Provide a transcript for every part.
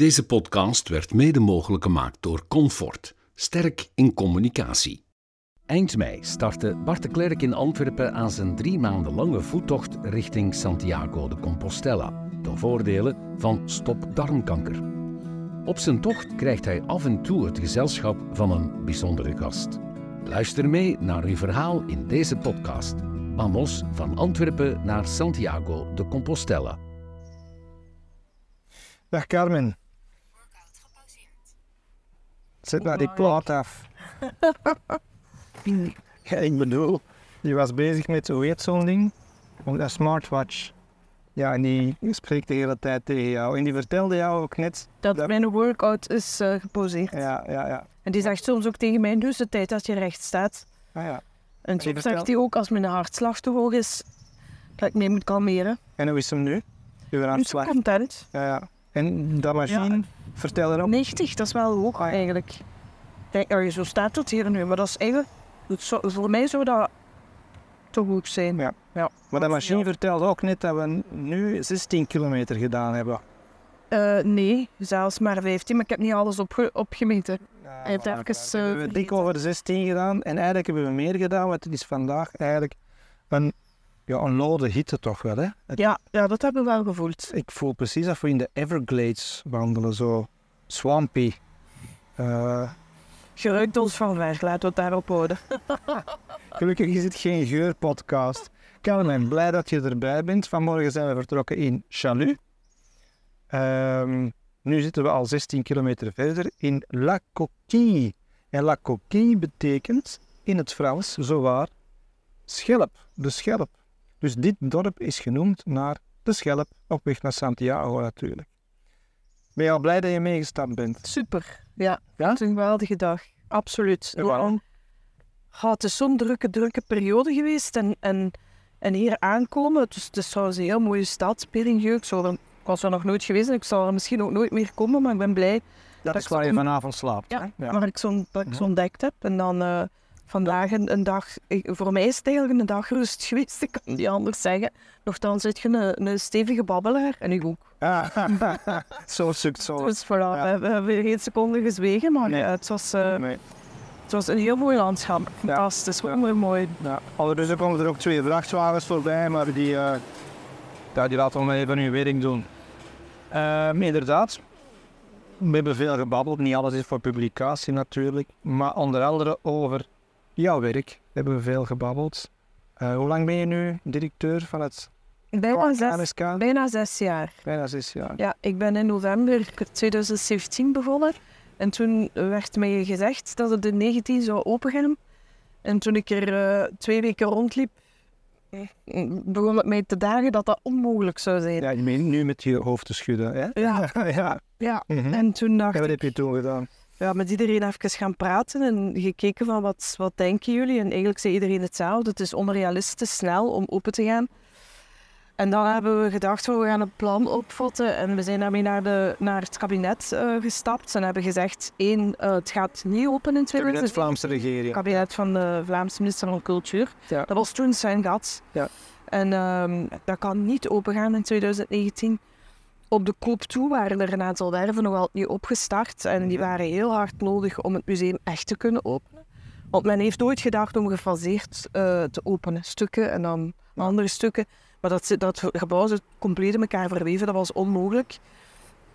Deze podcast werd mede mogelijk gemaakt door Comfort, sterk in communicatie. Eind mei startte Bart de Klerk in Antwerpen aan zijn drie maanden lange voettocht richting Santiago de Compostela, ten voordele van Stop Darmkanker. Op zijn tocht krijgt hij af en toe het gezelschap van een bijzondere gast. Luister mee naar uw verhaal in deze podcast. Vamos van Antwerpen naar Santiago de Compostela. Dag Carmen. Zet nou die plaat af. ja, ik bedoel, die was bezig met, hoe heet zo'n ding? Een smartwatch. Ja, en die spreekt de hele tijd tegen jou. En die vertelde jou ook net... Dat mijn workout is uh, geposeerd. Ja, ja, ja. En die zegt soms ook tegen mij, dus de tijd als je recht staat. Ah, ja. En soms zegt hij ook, als mijn hartslag te hoog is, dat ik mee moet kalmeren. En hoe is hem nu? Uw hartslag. content. Ja, ja. En dat machine, vertel erop. 90, dat is wel hoog Ah, ja. eigenlijk. Oh, zo staat het hier nu, maar dat is eigenlijk... voor mij zou dat te goed zijn. Ja. ja. Maar dat machine Ja. vertelde ook net dat we nu 16 kilometer gedaan hebben. Eh, nee, zelfs maar 15, maar ik heb niet alles opge- opgemeten. Hij heeft voilà, even, voilà. We hebben eh, dik over de 16 gedaan en eigenlijk hebben we meer gedaan, want het is vandaag eigenlijk een, ja, een lode hitte toch wel. Hè? Het- Ja, ja, dat hebben we wel gevoeld. Ik voel precies dat we in de Everglades wandelen, zo swampy. Je ruikt ons van ver, laten we het daarop houden. gelukkig is het geen geurpodcast. Carmen, blij dat je erbij bent. Vanmorgen zijn we vertrokken in Chalut. Ehm, nu zitten we al 16 kilometer verder in La Coquille. En La Coquille betekent in het Frans zowaar schelp, de schelp. Dus dit dorp is genoemd naar de schelp op weg naar Santiago natuurlijk. Ben je al blij dat je meegestapt bent? Super, ja. Ja? Het is een geweldige dag, absoluut. En waarom? Ja, het is zo'n drukke, drukke periode geweest en, en, en hier aankomen, het is, het is trouwens een heel mooie stad, Peringieu. Ik, zou er- ik was er nog nooit geweest en ik zal er misschien ook nooit meer komen, maar ik ben blij Dat is is waar je vanavond slaapt. Ja, hè? waar ik zo'n dat Mhm. zo ontdekt heb. En dan eh, vandaag een, een dag, voor mij is het eigenlijk een dag rust geweest, ik kan niet anders zeggen. Nochtans zit je een, een stevige babbelaar en ik ook. Ah, zo sukt zo. Dus voilà, we, we hebben geen seconde gezwegen, maar Nee. eh, het, was, eh, Nee. het was een heel mooi landschap. Fantastisch, Ja. mooi, mooi. Ja, ondertussen komen er ook twee vrachtwagens voorbij, maar die, eh, ja, die laten we even hun werk doen. Inderdaad, we hebben veel gebabbeld. Niet alles is voor publicatie natuurlijk, maar onder andere over jouw werk hebben we veel gebabbeld. Eh, hoe lang ben je nu directeur van het Bijna zes, KNSK? bijna zes jaar. Bijna zes jaar. Ja, ik ben in november 2017 begonnen. En toen werd mij gezegd dat het in 19 zou opengaan. En toen ik er eh, twee weken rondliep, eh, begon het mij te dagen dat dat onmogelijk zou zijn. Ja, je bent nu met je hoofd te schudden, hè? Ja, ja. ja. Mhm. En toen dacht wat ik, heb je toen gedaan? Ja, met iedereen even gaan praten en gekeken van wat, wat denken jullie? En eigenlijk zei iedereen hetzelfde. Het is onrealistisch snel om open te gaan. En dan hebben we gedacht, we gaan een plan opvatten. En we zijn daarmee naar, de, naar het kabinet eh, gestapt. En hebben gezegd, één, eh, het gaat niet open in Kabinet 2020. Vlaamse regering. Het kabinet van de Vlaamse minister van Cultuur. Ja. Dat was toen zijn gat. Ja. En ehm, dat kan niet opengaan in 2019. Op de koop toe waren er een aantal werven nog altijd niet opgestart. En die Mhm. waren heel hard nodig om het museum echt te kunnen openen. Want men heeft ooit gedacht om gefaseerd eh, te openen. Stukken en dan andere stukken. Maar dat, dat gebouw zit compleet in elkaar verweven. Dat was onmogelijk.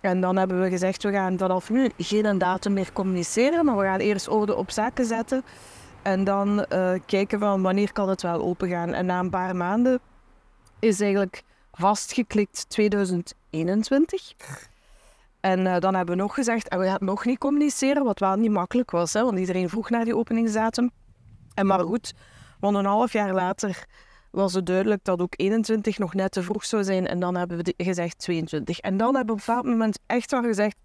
En dan hebben we gezegd, we gaan vanaf nu geen datum meer communiceren. Maar we gaan eerst orde op zaken zetten. En dan eh, kijken van wanneer kan het wel opengaan. En na een paar maanden is eigenlijk vastgeklikt 2021. En eh, dan hebben we nog gezegd, en we gaan nog niet communiceren, wat wel niet makkelijk was. Hè, want iedereen vroeg naar die openingsdatum. En maar goed, want een half jaar later was het duidelijk dat ook 21 nog net te vroeg zou zijn. En dan hebben we gezegd 22. En dan hebben we op een bepaald moment echt wel gezegd,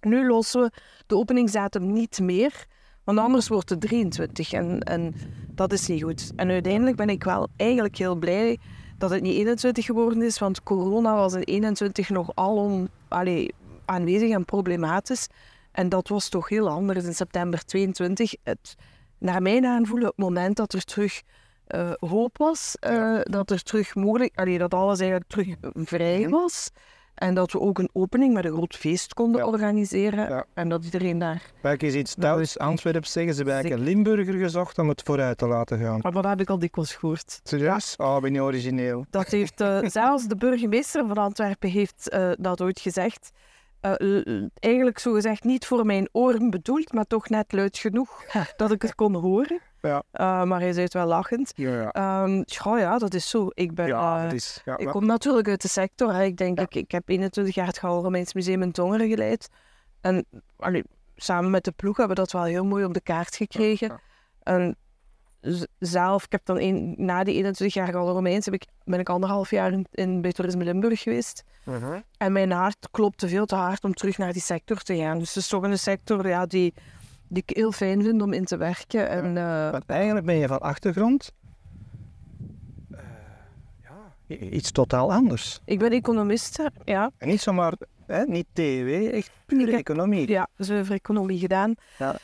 nu lossen we de openingsdatum niet meer. Want anders wordt het 23 en, en dat is niet goed. En uiteindelijk ben ik wel eigenlijk heel blij dat het niet 21 geworden is, want corona was in 21 nog alom allee, aanwezig en problematisch. En dat was toch heel anders in september 22. Het, naar mijn aanvoelen, het moment dat er terug eh, hoop was, eh, dat er terug mogelijk, allee, dat alles eigenlijk terug vrij was, En dat we ook een opening met een groot feest konden Ja. organiseren. Ja. En dat iedereen daar... Wij eens iets thuis Antwerpen zeggen, ze hebben eigenlijk een Limburger gezocht om het vooruit te laten gaan. Maar dat heb ik al dikwijls gehoord. Serieus? Oh, ben je origineel. Dat heeft eh, zelfs de burgemeester van Antwerpen heeft eh, dat ooit gezegd. L- eigenlijk zo gezegd niet voor mijn oren bedoeld, maar toch net luid genoeg dat ik het kon horen. Ja. Eh, maar hij zei het wel lachend. Ja, ja. Ehm ja, dat is zo. Ik ben... ja, eh, het is... Ja, Ik kom natuurlijk uit de sector. Hè. Ik denk, ik, ik heb 21 jaar het Gouwe Romeins Museum in Tongeren geleid. En allee, samen met de ploeg hebben we dat wel heel mooi op de kaart gekregen. En zelf, ik heb dan een, na die 21 jaar Gouwe Romeins, heb ik, ben ik anderhalf jaar in, in, bij Toerisme Limburg geweest. Mhm. En mijn hart klopte veel te hard om terug naar die sector te gaan. Dus het is toch een sector ja, die, die ik heel fijn vind om in te werken. En, eh, Want eigenlijk ben je van achtergrond eh, ja, iets totaal anders. ik ben economist, ja. En niet zomaar, hè, niet TW, echt pure Ik heb- economie. Ja, zuiver economie gedaan. Ja.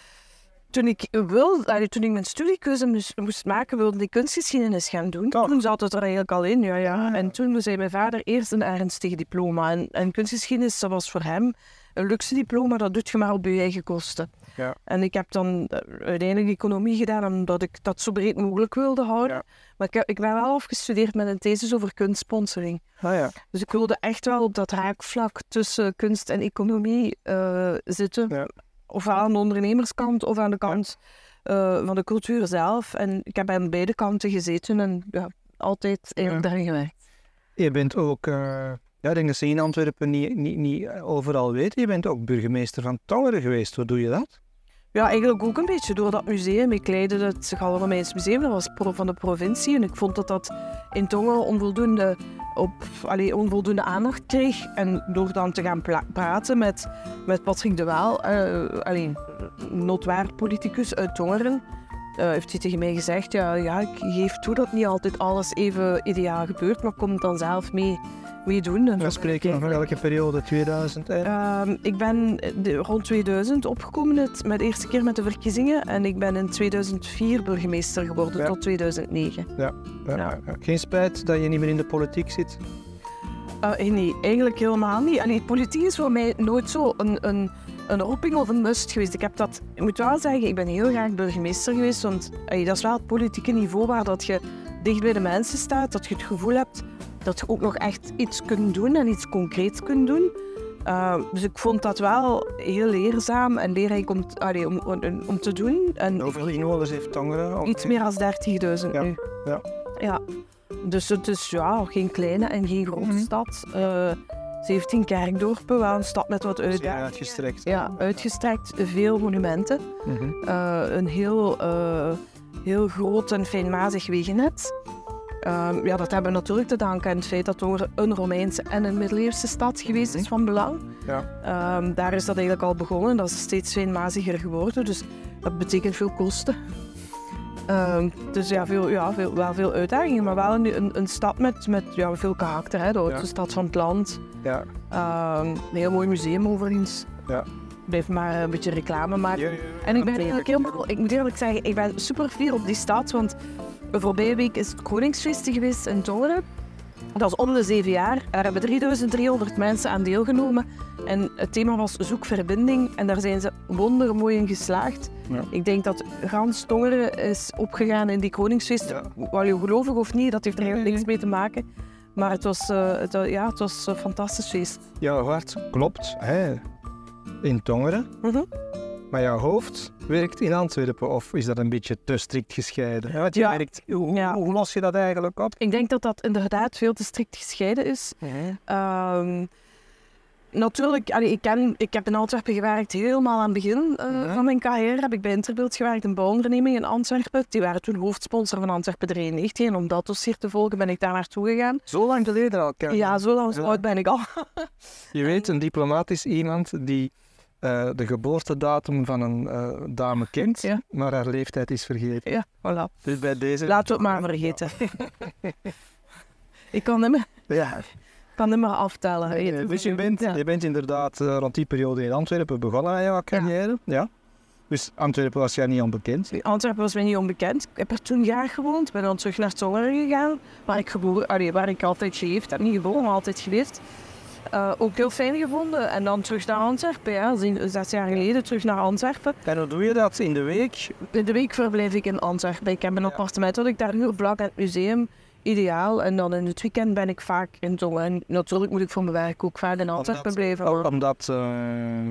Toen ik, wil, toen ik mijn studiekeuze moest, maken, wilde ik kunstgeschiedenis gaan doen. Toen zat het er eigenlijk al in, ja, ja. Ah. En toen zei mijn vader eerst een ernstig diploma. En, en kunstgeschiedenis, dat was voor hem een luxe diploma, dat doet je maar op je eigen kosten. Ja. En ik heb dan eh, uiteindelijk economie gedaan, omdat ik dat zo breed mogelijk wilde houden. Ja. Maar ik, heb- ik ben wel afgestudeerd met een thesis over kunstsponsoring. Ah, ja. Dus ik wilde echt wel op dat raakvlak tussen kunst en economie eh, zitten. Ofwel aan de ondernemerskant of aan de kant eh, van de cultuur zelf. En ik heb aan beide kanten gezeten en ja, altijd eigenlijk daarin gewerkt. Je bent ook, eh, ja, ik denk dat ze in Antwerpen niet, niet, niet eh, overal weten, je bent ook burgemeester van Tongeren geweest. Hoe doe je dat? Ja, eigenlijk ook een beetje door dat museum. Ik leidde het Gallo Romeins Museum, dat was pro van de provincie. En ik vond dat dat in Tongeren onvoldoende, op, allee, onvoldoende aandacht kreeg. En door dan te gaan praten met, met Patrick de Waal, eh alleen notwaar politicus uit Tongeren, eh, heeft hij tegen mij gezegd, ja, ja, ik geef toe dat niet altijd alles even ideaal gebeurt, maar kom dan zelf mee, mee doen. En We spreken van welke periode? 2000? hè? Ehm, ik ben de- rond 2000 opgekomen het, met de eerste keer met de verkiezingen en ik ben in 2004 burgemeester geworden Ja. tot 2009. Ja, ja. Geen spijt dat je niet meer in de politiek zit? Eh, nee, eigenlijk helemaal niet. Allee, politiek is voor mij nooit zo een, een, een roeping of een must geweest. Ik heb dat, ik moet wel zeggen, ik ben heel graag burgemeester geweest, want allee, dat is wel het politieke niveau waar dat je dicht bij de mensen staat, dat je het gevoel hebt dat je ook nog echt iets kunt doen en iets concreets kunt doen. Eh, dus ik vond dat wel heel leerzaam en leerrijk om, allee, om, om, om te doen. En Hoeveel inwoners heeft Tongeren? iets meer dan 30.000 Ja, nu. ja. ja. Dus het is ja, geen kleine en geen grote Mhm. stad. Eh 17 kerkdorpen, wel een stad met wat Zeer uitdagingen. uitgestrekt. Ja, uitgestrekt, veel monumenten. Mhm. Eh, een heel, eh, heel groot en fijnmazig wegennet. Ehm, ja, dat hebben we natuurlijk te danken aan het feit dat Tongeren een Romeinse en een middeleeuwse stad geweest is van belang. Ja. Ehm, daar is dat eigenlijk al begonnen. Dat is steeds fijnmaziger geworden, dus dat betekent veel kosten. Ehm, dus ja, veel, ja veel, wel veel uitdagingen, maar wel een, een, een stad met, met ja, veel karakter. Hè? De oudste Ja. stad van het land. Ja. Een heel mooi museum overigens. Ja. Blijf maar een beetje reclame maken. Ja, ja, ja. En ik ben eigenlijk helemaal, ik moet eerlijk zeggen, ik ben super fier op die stad, want voorbije week is het Koningsfeest geweest in Tongeren. Dat is om de zeven jaar. Er hebben 3300 mensen aan deelgenomen. En het thema was zoek verbinding. En daar zijn ze wondermooi in geslaagd. Ja. Ik denk dat gans Tongeren is opgegaan in die Koningsfeest. Ja. Wel je gelovig of niet, dat heeft er eigenlijk niks mee te maken. Maar het was, eh, het, wa- ja, het was een fantastisch feest. Jouw hart klopt hè, in Tongeren, Mhm. Maar jouw hoofd werkt in Antwerpen. Of is dat een beetje te strikt gescheiden? Ja, want je Ja. merkt, hoe, Ja. hoe los je dat eigenlijk op? Ik denk dat dat inderdaad veel te strikt gescheiden is. Ehm, natuurlijk, allee, ik, ken, ik heb in Antwerpen gewerkt helemaal aan het begin eh, van mijn carrière. Heb ik bij Interbeeld gewerkt, een bouwonderneming in Antwerpen. Die waren toen hoofdsponsor van Antwerpen 93. En om dat dossier te volgen ben ik daar naartoe gegaan. Zo lang geleden al. Karen. Ja, zo lang oud ben ik al. Je weet, een diplomaat is iemand die eh, de geboortedatum van een eh, dame kent, Ja. maar haar leeftijd is vergeten. Ja, voilà. Dus bij deze... Laten we het maar vergeten. ik kan meer, Ja. kan niet meer aftellen. Dus je bent, Ja. je bent inderdaad eh, rond die periode in Antwerpen begonnen aan jouw carrière. Ja. Dus Antwerpen was jij niet onbekend. Antwerpen was mij niet onbekend. Ik heb er toen jaar gewoond. Ben dan terug naar Tongeren gegaan, waar ik, geboren, allee, waar ik altijd geleefd heb. Niet geboren, maar altijd geleefd. Eh, ook heel fijn gevonden. En dan terug naar Antwerpen, ja. Zes jaar geleden terug naar Antwerpen. En hoe doe je dat in de week? In de week verblijf ik in Antwerpen. Ik heb een appartement dat ik daar huur vlak aan het museum. Ideaal. En dan in het weekend ben ik vaak in Tongen. En natuurlijk moet ik voor mijn werk ook vaak in Antwerpen blijven. Maar- Omdat eh,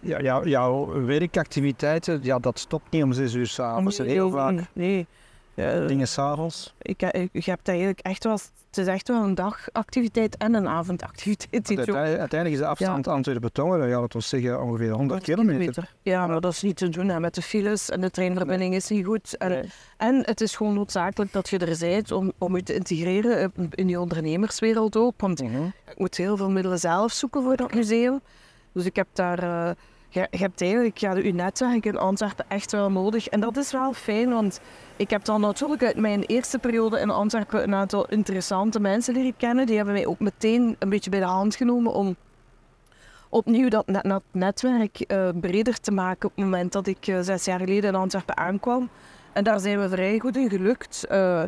ja, jou- jouw werkactiviteiten, ja, dat stopt niet om zes uur s'avonds. Nee, Heel vaak Nee. Ja, dingen s'avonds. ik, ik, je hebt eigenlijk echt wel... Het is echt wel een dagactiviteit en een avondactiviteit. Uiteindelijk, uiteindelijk is de afstand Antwerpen-Tongen, ja, laten we zeggen, ongeveer 100 kilometer. Ja, maar dat is niet te doen hè, met de files en de treinverbinding is niet goed. En, Nee. en het is gewoon noodzakelijk dat je er bent om, om je te integreren in die ondernemerswereld ook. Want Mhm. ik moet heel veel middelen zelf zoeken voor dat museum. Dus ik heb daar... eh, je, je hebt eigenlijk ja, je netwerk in Antwerpen echt wel nodig. En dat is wel fijn, want ik heb dan natuurlijk uit mijn eerste periode in Antwerpen een aantal interessante mensen leren kennen. Die hebben mij ook meteen een beetje bij de hand genomen om opnieuw dat net, dat netwerk eh, breder te maken op het moment dat ik eh, zes jaar geleden in Antwerpen aankwam. En daar zijn we vrij goed in gelukt. Eh,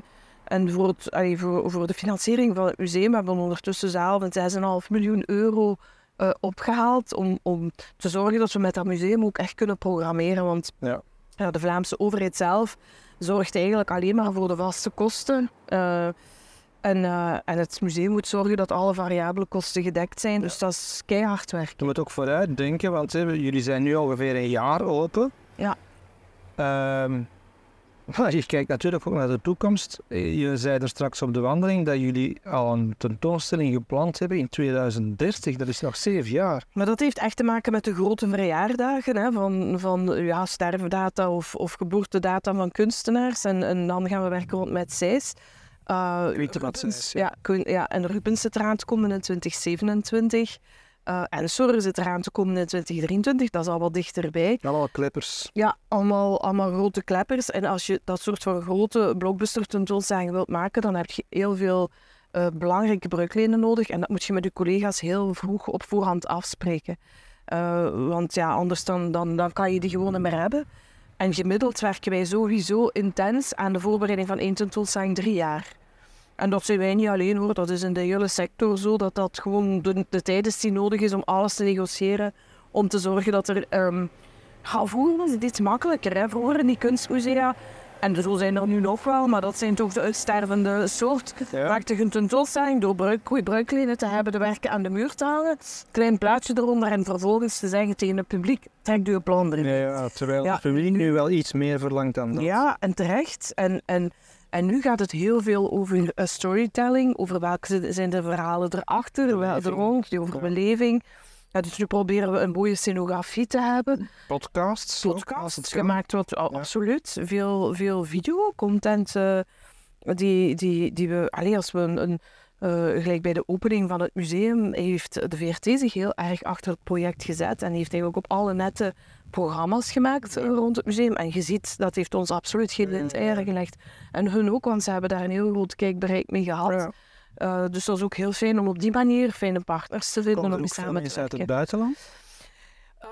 en voor, het, voor, voor de financiering van het museum hebben we ondertussen zelf een 6,5 miljoen euro eh, opgehaald om, om te zorgen dat we met dat museum ook echt kunnen programmeren. Want Ja. ja, de Vlaamse overheid zelf zorgt eigenlijk alleen maar voor de vaste kosten. Eh, en, eh, en het museum moet zorgen dat alle variabele kosten gedekt zijn. Dus dat is keihard werk. Je moet ook vooruit denken, want jullie zijn nu ongeveer een jaar open. Ja. Ehm, maar je kijkt natuurlijk ook naar de toekomst. Eh, Je zei er straks op de wandeling dat jullie al een tentoonstelling gepland hebben in 2030. Dat is nog zeven jaar. Maar dat heeft echt te maken met de grote verjaardagen hè, van, van ja, sterfdata of, of geboortedata van kunstenaars. En, en dan gaan we werken rond met SEIS. Uh, met Rubens- ja. kun- ja, en Rubens zit eraan te komen in 2027. Eh, en Sorre zit eraan te komen in 2023. Dat is al wat dichterbij. Allemaal kleppers. Ja, allemaal, allemaal grote kleppers. En als je dat soort van grote blockbuster tentoonstellingen wilt maken, dan heb je heel veel eh, belangrijke bruiklenen nodig. En dat moet je met je collega's heel vroeg op voorhand afspreken. Eh, want ja, anders dan, dan, dan kan je die gewoon niet meer hebben. En gemiddeld werken wij sowieso intens aan de voorbereiding van één tentoonstelling drie jaar. En dat zijn wij niet alleen hoor, dat is in de hele sector zo, dat dat gewoon de, de tijd is die nodig is om alles te negociëren, om te zorgen dat er... ehm, ja, vroeger was het iets makkelijker, hè. vroeger in die kunstmusea, en zo zijn er nu nog wel, maar dat zijn toch de uitstervende soort. Ja. Maakte een tentoonstelling door bruik, goeie bruiklenen te hebben, de werken aan de muur te hangen, klein plaatje eronder en vervolgens te zeggen tegen het publiek, trek je plan erin. Ja, ja, terwijl Ja. het publiek nu wel iets meer verlangt dan dat. Ja, en terecht. En, en, en nu gaat het heel veel over eh, storytelling, over welke zi- zijn de verhalen erachter, wel- er rond, die over beleving. Ja, dus nu proberen we een mooie scenografie te hebben. Podcasts. Podcasts gemaakt wordt, Ja. absoluut. Veel, veel videocontent eh, die, die, die we... Allee, als we een... een eh, gelijk bij de opening van het museum heeft de VRT zich heel erg achter het project gezet en heeft eigenlijk op alle netten programma's gemaakt eh, rond het museum. En je ziet, dat heeft ons absoluut geen lint eieren gelegd. En hun ook, want ze hebben daar een heel groot kijkbereik mee gehad. Ja. Eh, dus dat is ook heel fijn om op die manier fijne partners te vinden er mee ook samen te uit het buitenland?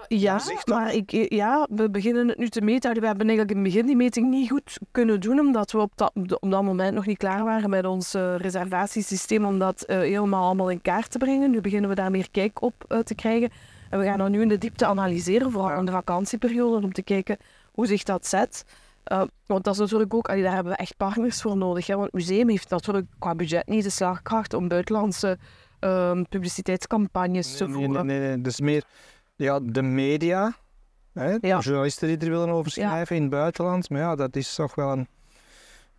Ja, Zicht dan? maar ik, ja, we beginnen het nu te meten. We hebben eigenlijk in het begin die meting niet goed kunnen doen, omdat we op dat, op dat moment nog niet klaar waren met ons eh, reservatiesysteem om dat eh, helemaal allemaal in kaart te brengen. Nu beginnen we daar meer kijk op eh, te krijgen. En we gaan dat nu in de diepte analyseren, vooral Ja. in de vakantieperiode, om te kijken hoe zich dat zet. Eh, want dat is natuurlijk ook, allee, daar hebben we echt partners voor nodig. Hè? Want het museum heeft natuurlijk qua budget niet de slagkracht om buitenlandse ehm, publiciteitscampagnes te Nee, nee, voeren. nee, nee, dus meer ja, de media, hè, Ja. journalisten die er willen over schrijven in het buitenland. Maar ja, dat is toch wel een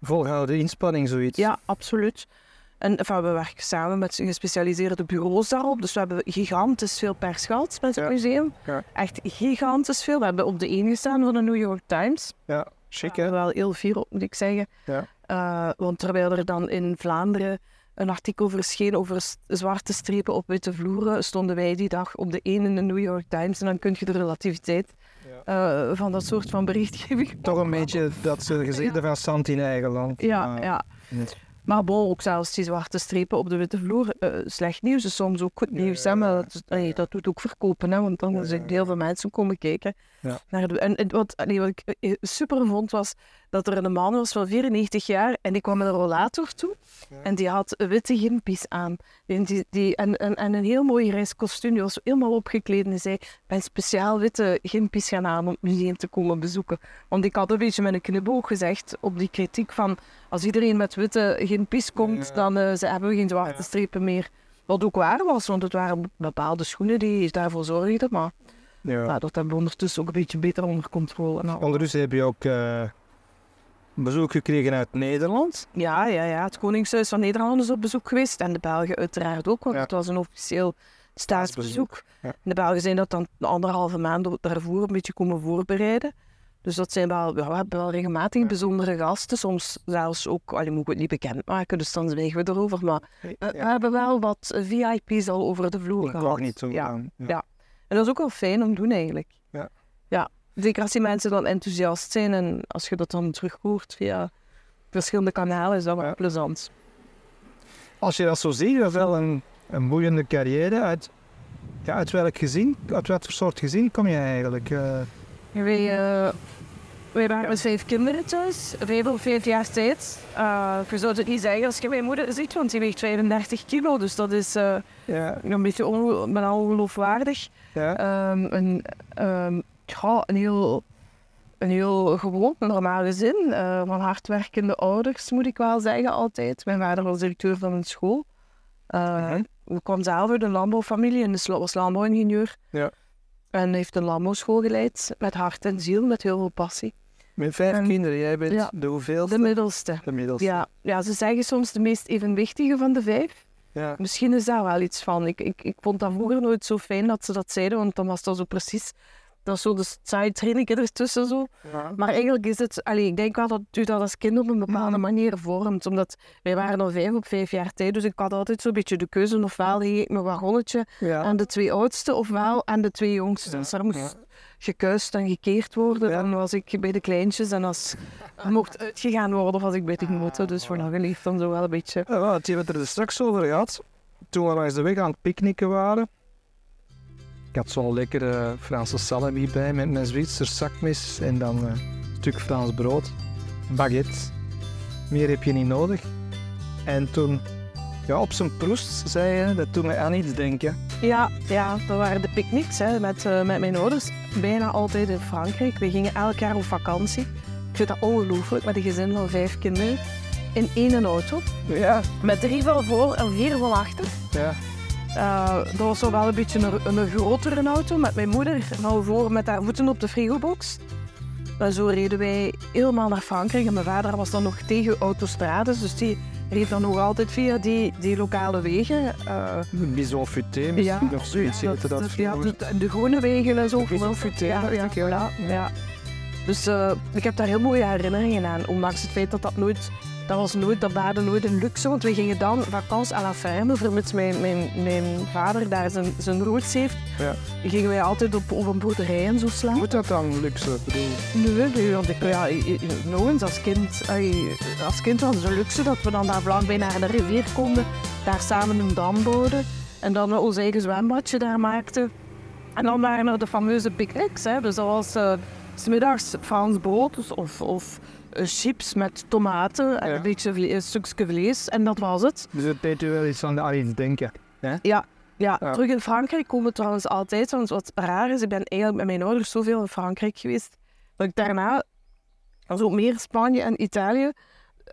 volgehouden inspanning, zoiets. Ja, absoluut. En enfin, we werken samen met gespecialiseerde bureaus daarop. Dus we hebben gigantisch veel pers gehad met het Ja. museum. Ja. Echt gigantisch veel. We hebben op de één gestaan van de New York Times. Ja, chic hè? wel heel fier op, moet ik zeggen. Ja. Eh, want terwijl er dan in Vlaanderen een artikel verscheen over zwarte strepen op witte vloeren, stonden wij die dag op de één in de New York Times. En dan kun je de relativiteit eh, van dat soort van berichtgeving Toch een beetje dat ze gezegde van Sand in eigen land. Ja, Ah, ja. Maar bon, ook zelfs die zwarte strepen op de witte vloer. eh, slecht nieuws is soms ook goed nieuws. hè, maar dat, allee, dat doet ook verkopen, hè, want dan Ja, zijn heel veel mensen komen kijken. Ja. Naar de, en, en wat, allee, wat ik eh, super vond was dat er een man was van 94 jaar en die kwam met een rollator toe. En die had witte gimpies aan. En, die, die, en, en, en een heel mooi reiskostuum. Die was helemaal opgekleed en zei, ben speciaal witte gimpies gaan aan om het museum te komen bezoeken. Want ik had een beetje met een knipoog gezegd op die kritiek van, als iedereen met witte gimpies komt, Ja. dan eh, ze hebben we geen zwarte strepen meer. Wat ook waar was, want het waren bepaalde schoenen die daarvoor zorgden. Maar Ja. nou, dat hebben we ondertussen ook een beetje beter onder controle. Nou, Ondertussen heb je ook eh, bezoek gekregen uit Nederland. Ja, ja, ja. Het Koningshuis van Nederland is op bezoek geweest. En de Belgen uiteraard ook, want Ja. het was een officieel staatsbezoek. Ja. De Belgen zijn dat dan anderhalve maand daarvoor een beetje komen voorbereiden. Dus dat zijn wel, ja, we hebben wel regelmatig bijzondere gasten. Soms zelfs ook, allee, moet ik het niet bekendmaken, dus dan zwijgen we erover. Maar we, hebben wel wat VIP's al over de vloer Ik gehad. wou niet zo Ja. gaan. Ja. En dat is ook wel fijn om te doen eigenlijk. Ja. ja. Zeker als die mensen dan enthousiast zijn en als je dat dan terug hoort via verschillende kanalen, is dat wel Ja. plezant. Als je dat zo ziet, dat is wel een, een boeiende carrière. Uit, ja, uit welk gezin, uit voor soort gezin kom je eigenlijk? eh? Wij, wij waren met vijf kinderen thuis, vijf op vijf jaar tijd. Eh je zou het niet zeggen als je mijn moeder ziet, want die weegt 35 kilo, dus dat is ja, een beetje ongeloofwaardig. ja, Ehm, ehm, ja, een, heel, een heel gewoon, normaal gezin. eh, van hardwerkende ouders, moet ik wel zeggen, altijd. Mijn vader was directeur van een school. Uh. We kwamen zelf uit een landbouwfamilie en dus was landbouwingenieur. Ja. En heeft een landbouwschool geleid, met hart en ziel, met heel veel passie. met vijf En- kinderen. Jij bent ja. de hoeveelste? De middelste. De middelste. Ja, ja, ze zeggen soms de meest evenwichtige van de vijf. Ja. Misschien is daar wel iets van. Ik, ik, ik vond dat vroeger nooit zo fijn dat ze dat zeiden, want dan was dat zo precies... Dat is zo de saaie training ertussen zo. Ja. Maar eigenlijk is het... Allee, ik denk wel dat u dat als kind op een bepaalde manier vormt. Omdat wij waren al vijf op vijf jaar tijd, dus ik had altijd zo'n beetje de keuze. Ofwel ging ik mijn wagonnetje Ja. aan de twee oudste, ofwel aan de twee jongste. Als er moest Ja. gekuist en gekeerd worden, Ja. dan was ik bij de kleintjes. En als er mocht uitgegaan worden, of was ik bij de grote. Dus voor dat geleefd dan zo wel een beetje... Ja, het hebben het er dus straks over gehad. Toen we langs de weg aan het picknicken waren. Ik had zo'n lekkere Franse salami bij met mijn Zwitser zakmes en dan eh, een stuk Frans brood. Baguette. Meer heb je niet nodig. En toen, ja, op zijn proest zei je, dat doet mij aan iets denken. Ja, ja, dat waren de picknicks hè, met, eh, met mijn ouders. Bijna altijd in Frankrijk. We gingen elk jaar op vakantie. Ik vind dat ongelooflijk met een gezin van vijf kinderen. In één auto. Ja, Met drie van voor en vier van achter. ja. Eh, dat was zo wel een beetje een, een grotere auto met mijn moeder van voor met haar voeten op de frigobox. En zo reden wij helemaal naar Frankrijk. En mijn vader was dan nog tegen autostrades, dus die reed dan nog altijd via die, die lokale wegen. Eh, Bison futé misschien of zoiets. ja, dat dat- ja, de, de groene wegen en zo. Bison futé, ja, ja, ja. ja. Dus eh, ik heb daar heel mooie herinneringen aan. Ondanks het feit dat dat nooit... Dat was nooit, dat baarde nooit een luxe, want we gingen dan vakantie à la ferme, vermits mijn, mijn, mijn vader daar zijn, zijn roots heeft, Ja. gingen wij altijd op, op een boerderij en zo slaan. Moet dat dan luxe? Bedoel, Nee, nee, want ik, ja, nog eens, als kind, als kind was het een luxe dat we dan daar vlakbij naar de rivier konden, daar samen een dam bouwden en dan ons eigen zwembadje daar maakten. En dan waren er de fameuze picknicks, hè. dus dat was eh, 's middags Frans brood of, of chips met tomaten en Ja. een beetje vle- een stukje vlees en dat was het. dus het deed u wel iets aan, aan iets denken. Ja, Ja. terug in Frankrijk komen we trouwens altijd. Want wat raar is, ik ben eigenlijk met mijn ouders zoveel in Frankrijk geweest, dat ik daarna zo meer Spanje en Italië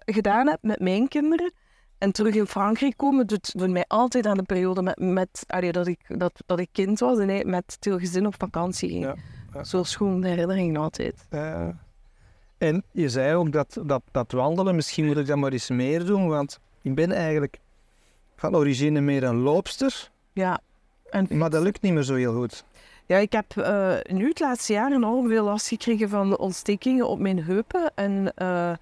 gedaan heb met mijn kinderen. En terug in Frankrijk komen doet, doet mij altijd aan de periode met, met, allee, dat, ik, dat, dat ik kind was en met het hele gezin op vakantie ging. Ja, ja. Zo'n schoon herinnering altijd. Eh, en je zei ook dat, dat, dat wandelen, misschien moet ik dat maar eens meer doen, want ik ben eigenlijk van origine meer een loopster, Ja. En maar dat lukt niet meer zo heel goed. Ja, ik heb eh, nu het laatste jaar enorm veel last gekregen van ontstekingen op mijn heupen. En eh,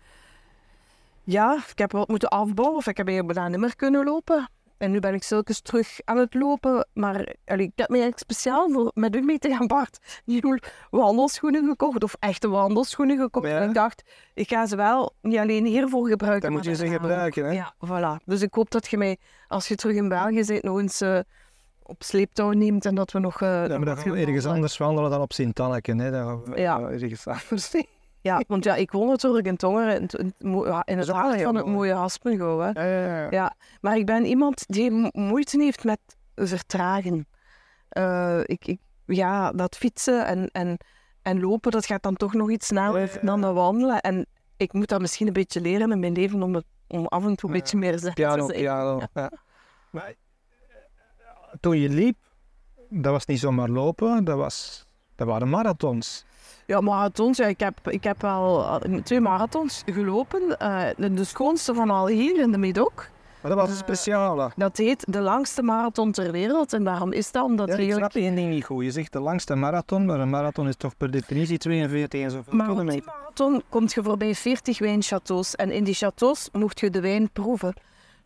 ja, ik heb wat moeten afbouwen of ik heb bijna niet meer kunnen lopen. En nu ben ik zulkens terug aan het lopen. Maar allee, ik heb me eigenlijk speciaal voor met u mee te gaan, Bart, nieuwe wandelschoenen gekocht. Of echte wandelschoenen gekocht. Ja. En ik dacht, ik ga ze wel niet alleen hiervoor gebruiken. Dan moet je ze gebruiken, hè? Ja, voilà. Dus ik hoop dat je mij, als je terug in België bent, nog eens eh, op sleeptouw neemt en dat we nog... eh, Ja, maar dan gaan we ergens anders wandelen dan op Sint-Anneke. Hè? Dan gaan we Ja. ergens anders. Ja, want ja, ik woon natuurlijk in Tongeren, in, het- in, het in hart van het mooi. mooie Haspengouw. Hè. Ja, ja, ja. Ja, maar ik ben iemand die mo- moeite heeft met vertragen. Eh, ik, ik, ja, dat fietsen en, en, en lopen, dat gaat dan toch nog iets sneller dan dat wandelen. En ik moet dat misschien een beetje leren in mijn leven om, het, om af en toe een beetje meer zin Piano, te zijn. piano. Ja. Maar eh, toen je liep, dat was niet zomaar lopen, dat, was, dat waren marathons. Ja, marathons. Ja, ik, heb, ik heb wel twee marathons gelopen. Eh, de, de schoonste van al hier in de Médoc. Maar dat was een Eh, speciale. Dat heet de langste marathon ter wereld. En waarom is dat? Omdat Ja, ik eigenlijk... snap één ding niet goed. Je zegt de langste marathon, maar een marathon is toch per definitie 42 en zoveel Maar op die kilometer. marathon kom je voorbij 40 wijnchateaus. En in die chateaus mocht je de wijn proeven.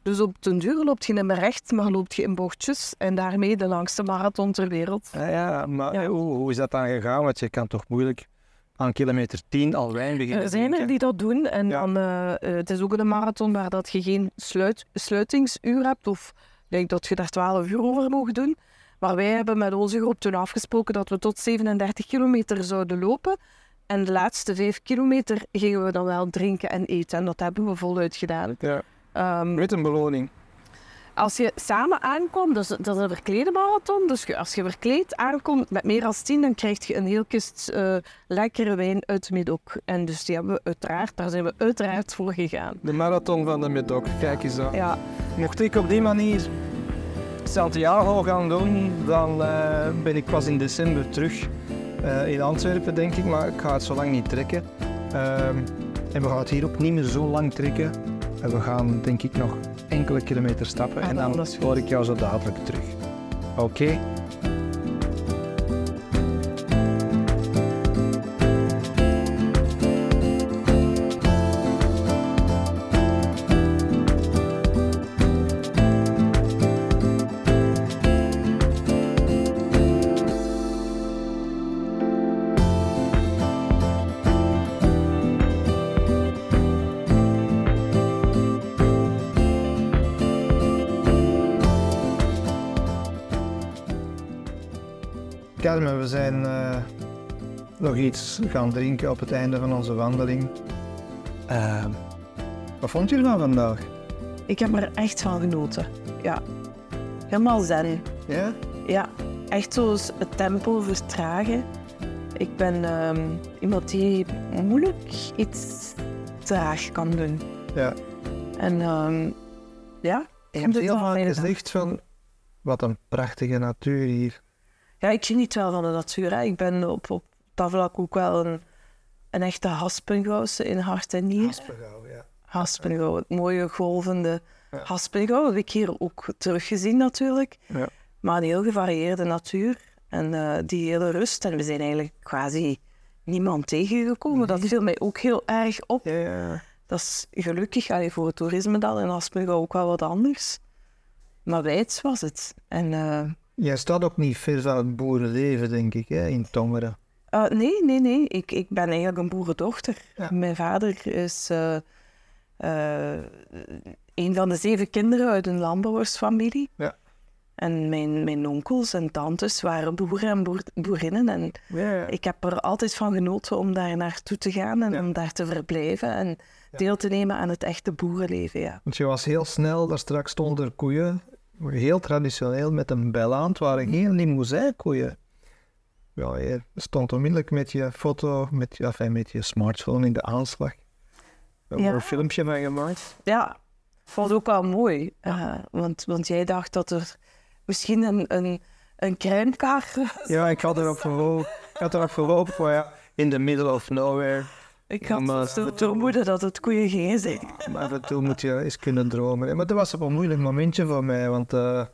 Dus op den duur loopt je niet meer recht, maar loopt je in bochtjes. En daarmee de langste marathon ter wereld. Ja, ja maar Ja. Hoe, hoe is dat dan gegaan? Want je kan toch moeilijk aan kilometer 10 al wijn beginnen Er zijn er die dat doen. En Ja. dan, eh, eh, het is ook een marathon waar dat je geen sluit, sluitingsuur hebt. Of denk dat je daar 12 uur over mag doen. Maar wij hebben met onze groep toen afgesproken dat we tot 37 kilometer zouden lopen. En de laatste 5 kilometer gingen we dan wel drinken en eten. En dat hebben we voluit gedaan. Ja, Ehm, met een beloning. Als je samen aankomt, dat is, dat is een verklede marathon. Dus als je verkleed aankomt met meer dan 10, dan krijg je een heel kist eh, lekkere wijn uit Midok. En dus die hebben we uiteraard, daar zijn we uiteraard voor gegaan. De marathon van de Medoc, kijk eens aan. Ja, Mocht ik op die manier Santiago gaan doen, dan eh, ben ik pas in december terug eh, in Antwerpen, denk ik. Maar ik ga het zo lang niet trekken. Ehm, en we gaan het hier ook niet meer zo lang trekken. En we gaan, denk ik, nog enkele kilometer stappen. Ah, en dan, hoor ik jou zo dadelijk terug. Oké? Carmen, we zijn eh, nog iets gaan drinken op het einde van onze wandeling. Ehm, wat vond je ervan vandaag? ik heb er echt van genoten. Ja, helemaal zen. Ja? Ja, echt zo eens het tempo vertragen. Ik ben ehm, iemand die moeilijk iets traag kan doen. Ja. En ehm, ja, hebt het heel vaak gezegd van, wat een prachtige natuur hier. Ja, ik geniet wel van de natuur. Hè. Ik ben op, op dat vlak ook wel een, een echte Haspengouwse in hart en nieren. Haspengouw, ja. Haspengouw, het mooie golvende Ja. Haspengouw. Dat heb ik hier ook teruggezien natuurlijk. Ja. Maar een heel gevarieerde natuur en eh, die hele rust. En we zijn eigenlijk quasi niemand tegengekomen. Dat viel mij ook heel erg op. Ja, ja. Dat is gelukkig allee, voor het toerisme dan in Haspengouw ook wel wat anders. Maar wijds was het. En eh, Jij staat ook niet ver van het boerenleven, denk ik, hè, in Tongeren. Uh, nee, nee, nee. Ik, ik ben eigenlijk een boerendochter. Ja. Mijn vader is eh, eh, een van de zeven kinderen uit een landbouwersfamilie. Ja. En mijn, mijn onkels en tantes waren boeren en boer- boerinnen. En Ja, ik heb er altijd van genoten om daar naartoe te gaan en om daar te verblijven. En deel te nemen aan het echte boerenleven, ja. Want je was heel snel, daar straks stonden er koeien, heel traditioneel met een bel aan. Het waren geen limousinkoeien. Ja, je stond onmiddellijk met je foto, met je, enfin, met je smartphone in de aanslag. We hebben Ja. een filmpje van gemaakt. Ja, vond ook wel mooi. eh, want, want jij dacht dat er misschien een, een, een kruinkar Ja, ik had erop gehoopt. Ik had erop gehoopt, maar ja, in the middle of nowhere. Ik had Maar- zo vermoeden dat het koeien gingen zijn. Maar af en toe moet je eens kunnen dromen. Maar dat was op een moeilijk momentje voor mij, want eh,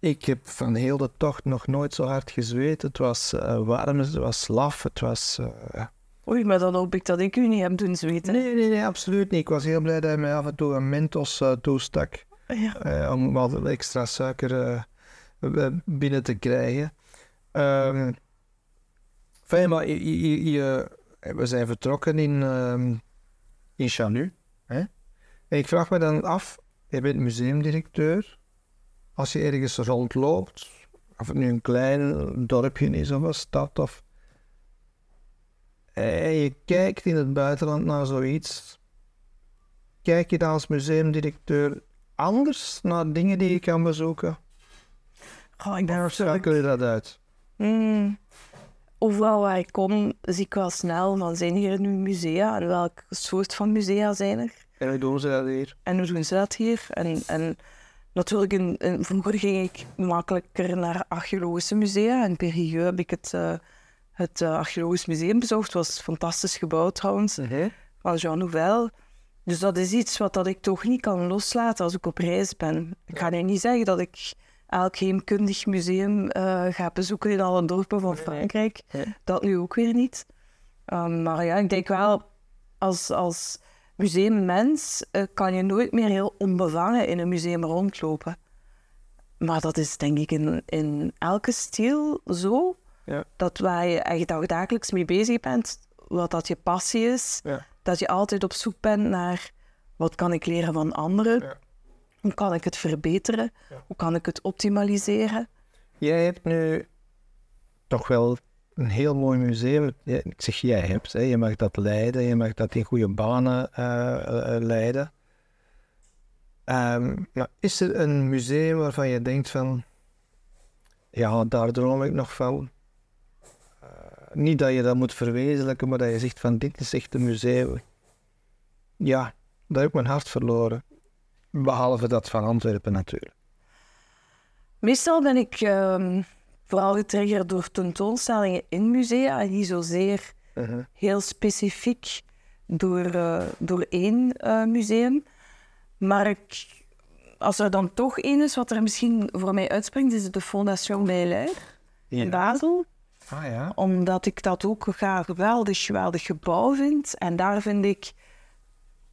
ik heb van heel de tocht nog nooit zo hard gezweet. Het was eh, warm, het was laf, het was... eh, Oei, maar dan hoop ik dat ik u niet heb doen zweten. Nee, nee, nee, absoluut niet. Ik was heel blij dat hij mij af en toe een mentos toestak. Ja. om wat extra suiker binnen te krijgen. Ehm fijn, maar je- je- je- we zijn vertrokken in, ehm in Chalut. Hè? En ik vraag me dan af, je bent museumdirecteur. Als je ergens rondloopt, of het nu een klein dorpje is of een stad, of... en je kijkt in het buitenland naar zoiets, kijk je dan als museumdirecteur anders naar dingen die je kan bezoeken? Oh, ik ben zo... Schakel je dat uit? Mm. Overal waar ik kom, zie ik wel snel van zijn hier nu musea en welke soort van musea zijn er. En hoe doen ze dat hier? En hoe doen ze dat hier? En, en natuurlijk, in, in- vroeger ging ik makkelijker naar archeologische musea. In Périgueux heb ik het, eh, het eh, archeologisch museum bezocht. Het was een fantastisch gebouw trouwens, van Jean Nouvel. Dus dat is iets wat dat ik toch niet kan loslaten als ik op reis ben. Ik ga nu niet zeggen dat ik elk heemkundig museum eh, ga bezoeken in alle dorpen van Frankrijk. Dat nu ook weer niet. Um, maar ja, ik denk wel, als, als museummens eh, kan je nooit meer heel onbevangen in een museum rondlopen. Maar dat is denk ik in, in elke stijl zo. Ja. Dat waar je echt dagelijks mee bezig bent, wat dat je passie is, Ja. dat je altijd op zoek bent naar wat kan ik leren van anderen, Ja. Hoe kan ik het verbeteren, Ja. hoe kan ik het optimaliseren. Jij hebt nu toch wel een heel mooi museum. Ik zeg jij hebt, hè. je mag dat leiden, je mag dat in goede banen eh, eh, eh, leiden. Ehm, maar is er een museum waarvan je denkt van, ja, daar droom ik nog van. Eh, niet dat je dat moet verwezenlijken, maar dat je zegt van, dit is echt een museum. Ja, daar heb ik mijn hart verloren. Behalve dat van Antwerpen natuurlijk. Meestal ben ik ehm, vooral getriggerd door tentoonstellingen in musea en niet zozeer Mhm. heel specifiek door, eh, door één eh, museum. Maar ik, als er dan toch één is wat er misschien voor mij uitspringt, is het de Fondation Belair in Basel. Ah ja. Omdat ik dat ook een geweldig, geweldig gebouw vind. En daar vind ik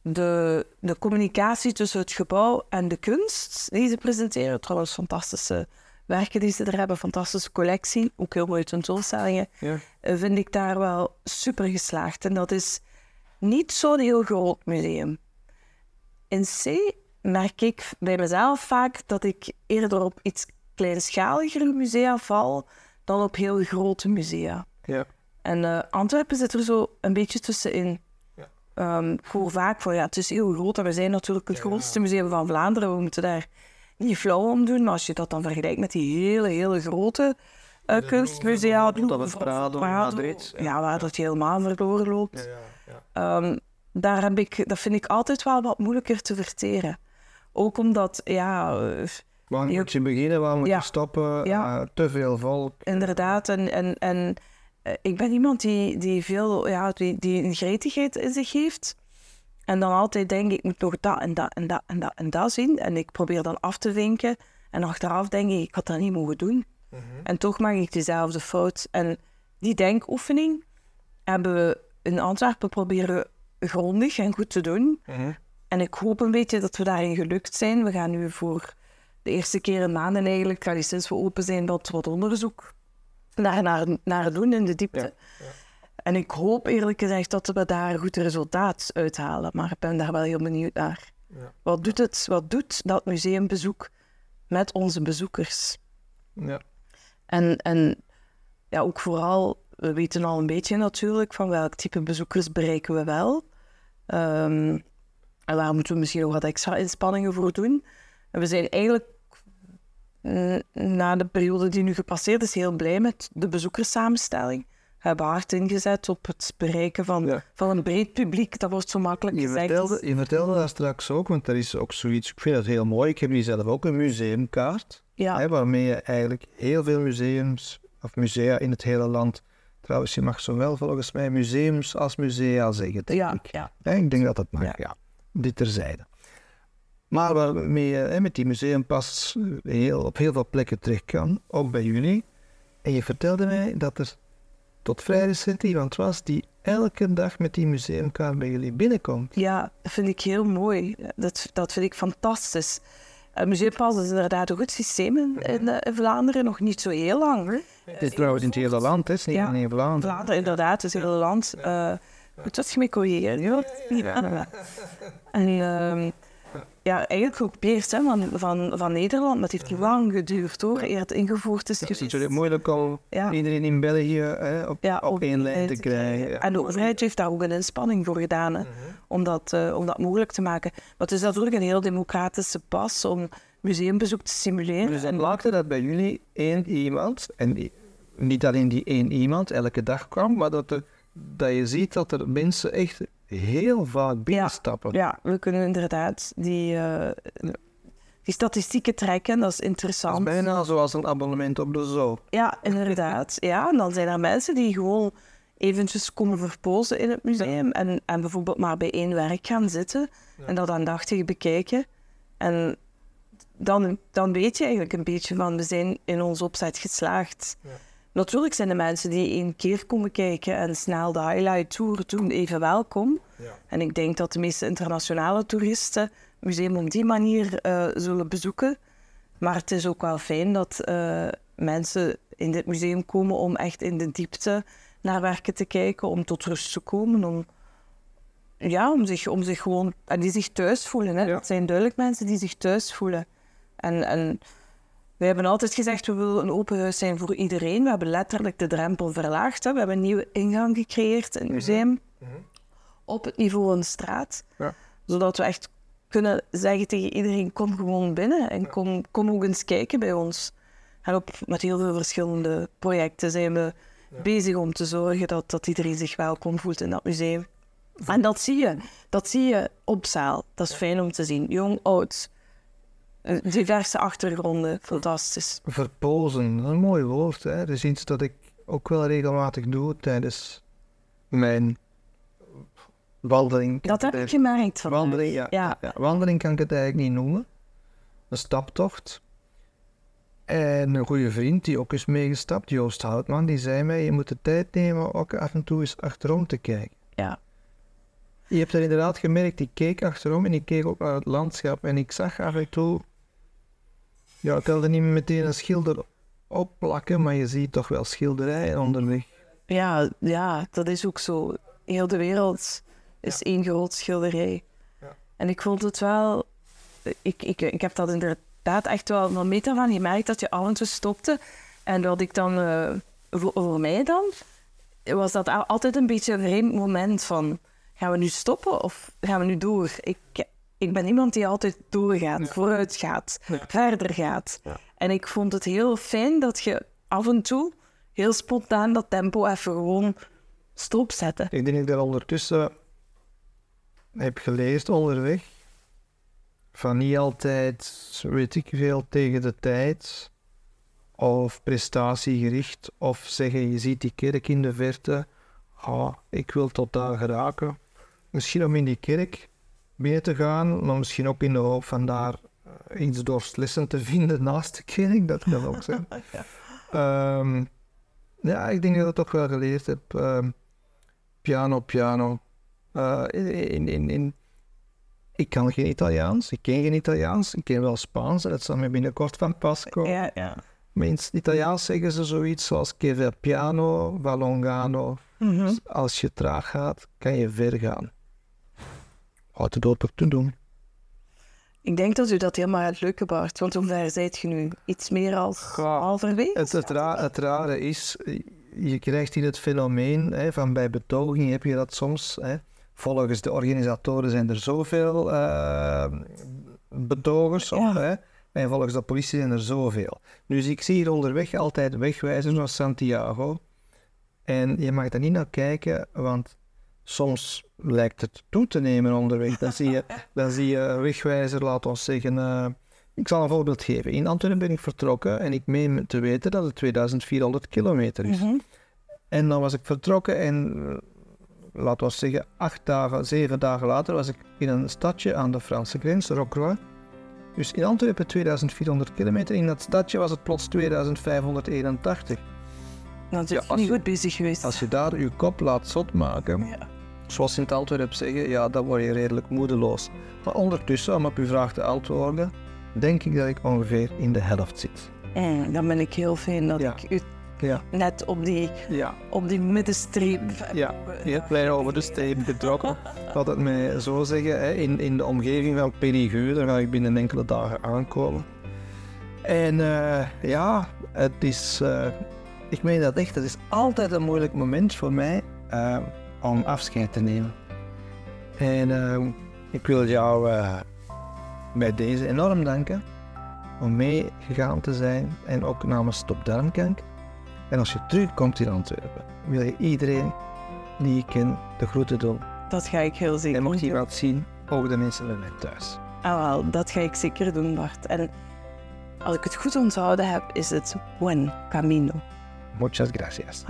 de, de communicatie tussen het gebouw en de kunst die ze presenteren. Trouwens, fantastische werken die ze er hebben, fantastische collectie, ook heel mooie tentoonstellingen. Ja. eh, vind ik daar wel super geslaagd. En dat is niet zo'n heel groot museum. In C merk ik bij mezelf vaak dat ik eerder op iets kleinschaligere musea val dan op heel grote musea. Ja. En eh, Antwerpen zit er zo een beetje tussenin. Ja. Ehm, ik hoor vaak van ja, het is heel groot en we zijn natuurlijk het grootste museum van Vlaanderen. We moeten daar niet flauw om doen, maar als je dat dan vergelijkt met die hele, hele grote eh, kunstmusea, Dat was Prado, Madrid, ja. ja, waar dat je helemaal verloren loopt. Ehm, daar heb ik, dat vind ik altijd wel wat moeilijker te verteren. Ook omdat, ja, Waar Je- moet je beginnen? Waar moet Ja. je stoppen? Ja. Eh, te veel volk. inderdaad. En, en, en ik ben iemand die, die veel, ja, die, die een gretigheid in zich heeft. En dan altijd denk ik, ik moet nog dat en dat en dat en dat en dat zien. En ik probeer dan af te vinken. En achteraf denk ik, ik had dat niet mogen doen. En toch maak ik dezelfde fout. En die denkoefening hebben we in Antwerpen proberen grondig en goed te doen. En ik hoop een beetje dat we daarin gelukt zijn. We gaan nu voor de eerste keer in maanden eigenlijk, sinds we open zijn, wat, wat onderzoek naar, naar, naar doen in de diepte. En ik hoop eerlijk gezegd dat we daar een goed resultaat uithalen. Maar ik ben daar wel heel benieuwd naar. Ja. Wat, doet het, wat doet dat museumbezoek met onze bezoekers? Ja. En, en ja, ook vooral, we weten al een beetje natuurlijk van welk type bezoekers bereiken we wel. Ehm, en waar moeten we misschien nog wat extra inspanningen voor doen. En we zijn eigenlijk na de periode die nu gepasseerd is heel blij met de bezoekerssamenstelling. We hebben hard ingezet op het bereiken van, Ja. van een breed publiek. Dat wordt zo makkelijk Je gezegd. vertelde, je vertelde dat straks ook, want er is ook zoiets. Ik vind het heel mooi. Ik heb hier zelf ook een museumkaart. Ja, Hè, waarmee je eigenlijk heel veel museums of musea in het hele land. Trouwens, je mag zowel volgens mij museums als musea zeggen, denk ja, ik. ja. Ja, ik denk dat dat mag, ja. Ja. Dit terzijde. Maar waarmee je hè, met die museumpas heel, op heel veel plekken terecht kan, ook bij jullie. En je vertelde mij dat er tot vrij recent iemand was die elke dag met die museumkaart bij jullie binnenkomt. Ja, dat vind ik heel mooi. Dat, dat vind ik fantastisch. Uh, Museumpas is inderdaad een goed systeem in, in, eh, in Vlaanderen, nog niet zo heel lang. Hè. Het is trouwens in het hele land, hè? het is niet Ja. alleen in Vlaanderen. Vlaanderen, inderdaad, het hele land. eh moet dat je me corrigeren? Ja. Ja. En, ehm, ja, eigenlijk gekopieerd hè, van, van, van Nederland. Maar het heeft lang geduurd hoor, eer het ingevoerd is Het is geweest. natuurlijk moeilijk om Ja. iedereen in België hè, op, Ja, op één lijn te krijgen. Ja. En de overheid heeft daar ook een inspanning voor gedaan hè, om, dat, eh, om dat mogelijk te maken. Maar het is natuurlijk een heel democratische pas om museumbezoek te stimuleren. Dus het En- maakte dat bij jullie één iemand, en niet alleen die één iemand elke dag kwam, maar dat, er, dat je ziet dat er mensen echt heel vaak binnenstappen. Ja, we kunnen inderdaad die, eh, die statistieken trekken, dat is Dat is interessant. bijna zoals een abonnement op de zoo. Ja, inderdaad. Ja, en dan zijn er mensen die gewoon eventjes komen verpozen in het museum en, en bijvoorbeeld maar bij één werk gaan zitten en dat aandachtig bekijken. En dan, dan weet je eigenlijk een beetje van, we zijn in ons opzet geslaagd. Natuurlijk zijn de mensen die één keer komen kijken en snel de highlight tour doen even welkom. En ik denk dat de meeste internationale toeristen het museum op die manier eh, zullen bezoeken. Maar het is ook wel fijn dat eh, mensen in dit museum komen om echt in de diepte naar werken te kijken, om tot rust te komen, om, ja, om, zich, om zich gewoon... En die zich thuis voelen. Hè. Ja. Het zijn duidelijk mensen die zich thuis voelen. En, en wij hebben altijd gezegd, we willen een open huis zijn voor iedereen. We hebben letterlijk de drempel verlaagd. Hè. We hebben een nieuwe ingang gecreëerd in het museum. Op het niveau van de straat. Ja. Zodat we echt kunnen zeggen tegen iedereen, kom gewoon binnen. En kom, kom ook eens kijken bij ons. En op, met heel veel verschillende projecten zijn we bezig om te zorgen dat, dat iedereen zich welkom voelt in dat museum. En dat zie je. Dat zie je op zaal. Dat is fijn om te zien. Jong, oud. Diverse achtergronden. Fantastisch. Verpozen, dat is een mooi woord. Hè? Dat is iets dat ik ook wel regelmatig doe tijdens mijn wandeling. Dat heb ik gemerkt vandaag. Wandeling, ja. Ja. Ja, wandeling kan ik het eigenlijk niet noemen. Een staptocht. En een goede vriend die ook is meegestapt, Joost Houtman, die zei mij: Je moet de tijd nemen ook af en toe eens achterom te kijken. Ja. Je hebt er inderdaad gemerkt, ik keek achterom en ik keek ook naar het landschap en ik zag af en toe. Ja, ik wilde niet meteen een schilder opplakken, maar je ziet toch wel schilderijen onderweg. Ja, ja, dat is ook zo. Heel de wereld is één groot schilderij. Ja. En ik vond het wel... Ik, ik, ik heb dat inderdaad echt wel van meter van gemerkt dat je af stopte. En dat ik dan... eh, voor, voor mij dan... Was dat al- altijd een beetje een vreemd moment van... Gaan we nu stoppen of gaan we nu door? Ik, ik ben iemand die altijd doorgaat, vooruit gaat, verder gaat. En ik vond het heel fijn dat je af en toe heel spontaan dat tempo even gewoon stopzetten. Ik denk dat ik daar ondertussen heb gelezen onderweg. Van niet altijd, weet ik veel, tegen de tijd. Of prestatiegericht. Of zeggen, je ziet die kerk in de verte. Ah, ik wil tot daar geraken. Misschien om in die kerk binnen te gaan. Maar misschien ook in de hoop van daar eh, iets doorslissend te vinden naast de kerk. Dat kan ook zijn. Ehm, ja, ik denk dat ik dat toch wel geleerd heb. Ehm, piano, piano. Eh, in, in, in, ik kan geen Italiaans, ik ken geen Italiaans, ik ken wel Spaans, dat zal me binnenkort van pas komen. Ja, ja. Maar in het Italiaans zeggen ze zoiets zoals che ver piano, va longano. Mhm. Dus als je traag gaat, kan je ver gaan. Houd het open te doen. Ik denk dat u dat helemaal gaat lukken, Bart. Want hoe ver zijt je nu? Iets meer als Ja, halverwege? Het, het, ra- het rare is, je krijgt hier het fenomeen hè, van bij betoging heb je dat soms. Hè, volgens de organisatoren zijn er zoveel eh, betogers, of, Ja. hè, en volgens de politie zijn er zoveel. Dus ik zie hier onderweg altijd wegwijzers naar Santiago. En je mag daar niet naar kijken, want soms lijkt het toe te nemen onderweg. Dan zie je, dan zie je een wegwijzer, laat ons zeggen. eh, ik zal een voorbeeld geven. In Antwerpen ben ik vertrokken en ik meen te weten dat het 2400 kilometer is. Mhm. En dan was ik vertrokken en, eh, laten we zeggen, acht dagen, zeven dagen later was ik in een stadje aan de Franse grens, Rocroi. Dus in Antwerpen 2400 kilometer, in dat stadje was het plots 2581. Dan zit Ja, je als niet je- goed bezig geweest. Als je daar je kop laat zot maken, Ja. Zoals ze in het Antwerpen zeggen, ja, dan word je redelijk moedeloos. Maar ondertussen, om op uw vraag te antwoorden, denk ik dat ik ongeveer in de helft zit. Mm, dan ben ik heel fijn dat Ja. ik u Ja. net op die, Ja, op die middenstreep. ja. Heel klein over de streep getrokken. Laat het mij zo zeggen, hè, in, in de omgeving van Périgueux, daar ga ik binnen enkele dagen aankomen. En eh, ja, het is, eh, ik meen dat echt, het is altijd een moeilijk moment voor mij eh, om afscheid te nemen. En eh, ik wil jou eh, bij deze enorm danken om meegegaan te zijn en ook namens Stop Darmkanker. En als je terugkomt in Antwerpen, wil je iedereen die je kent de groeten doen. Dat ga ik heel zeker En mocht je doen. wat zien, ook de mensen bij mij thuis. Ah, wel, dat ga ik zeker doen, Bart. En als ik het goed onthouden heb, is het buen camino. Muchas gracias.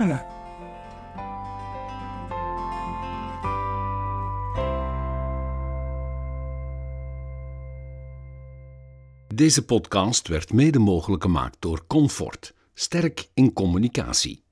Deze podcast werd mede mogelijk gemaakt door Comfort, sterk in communicatie.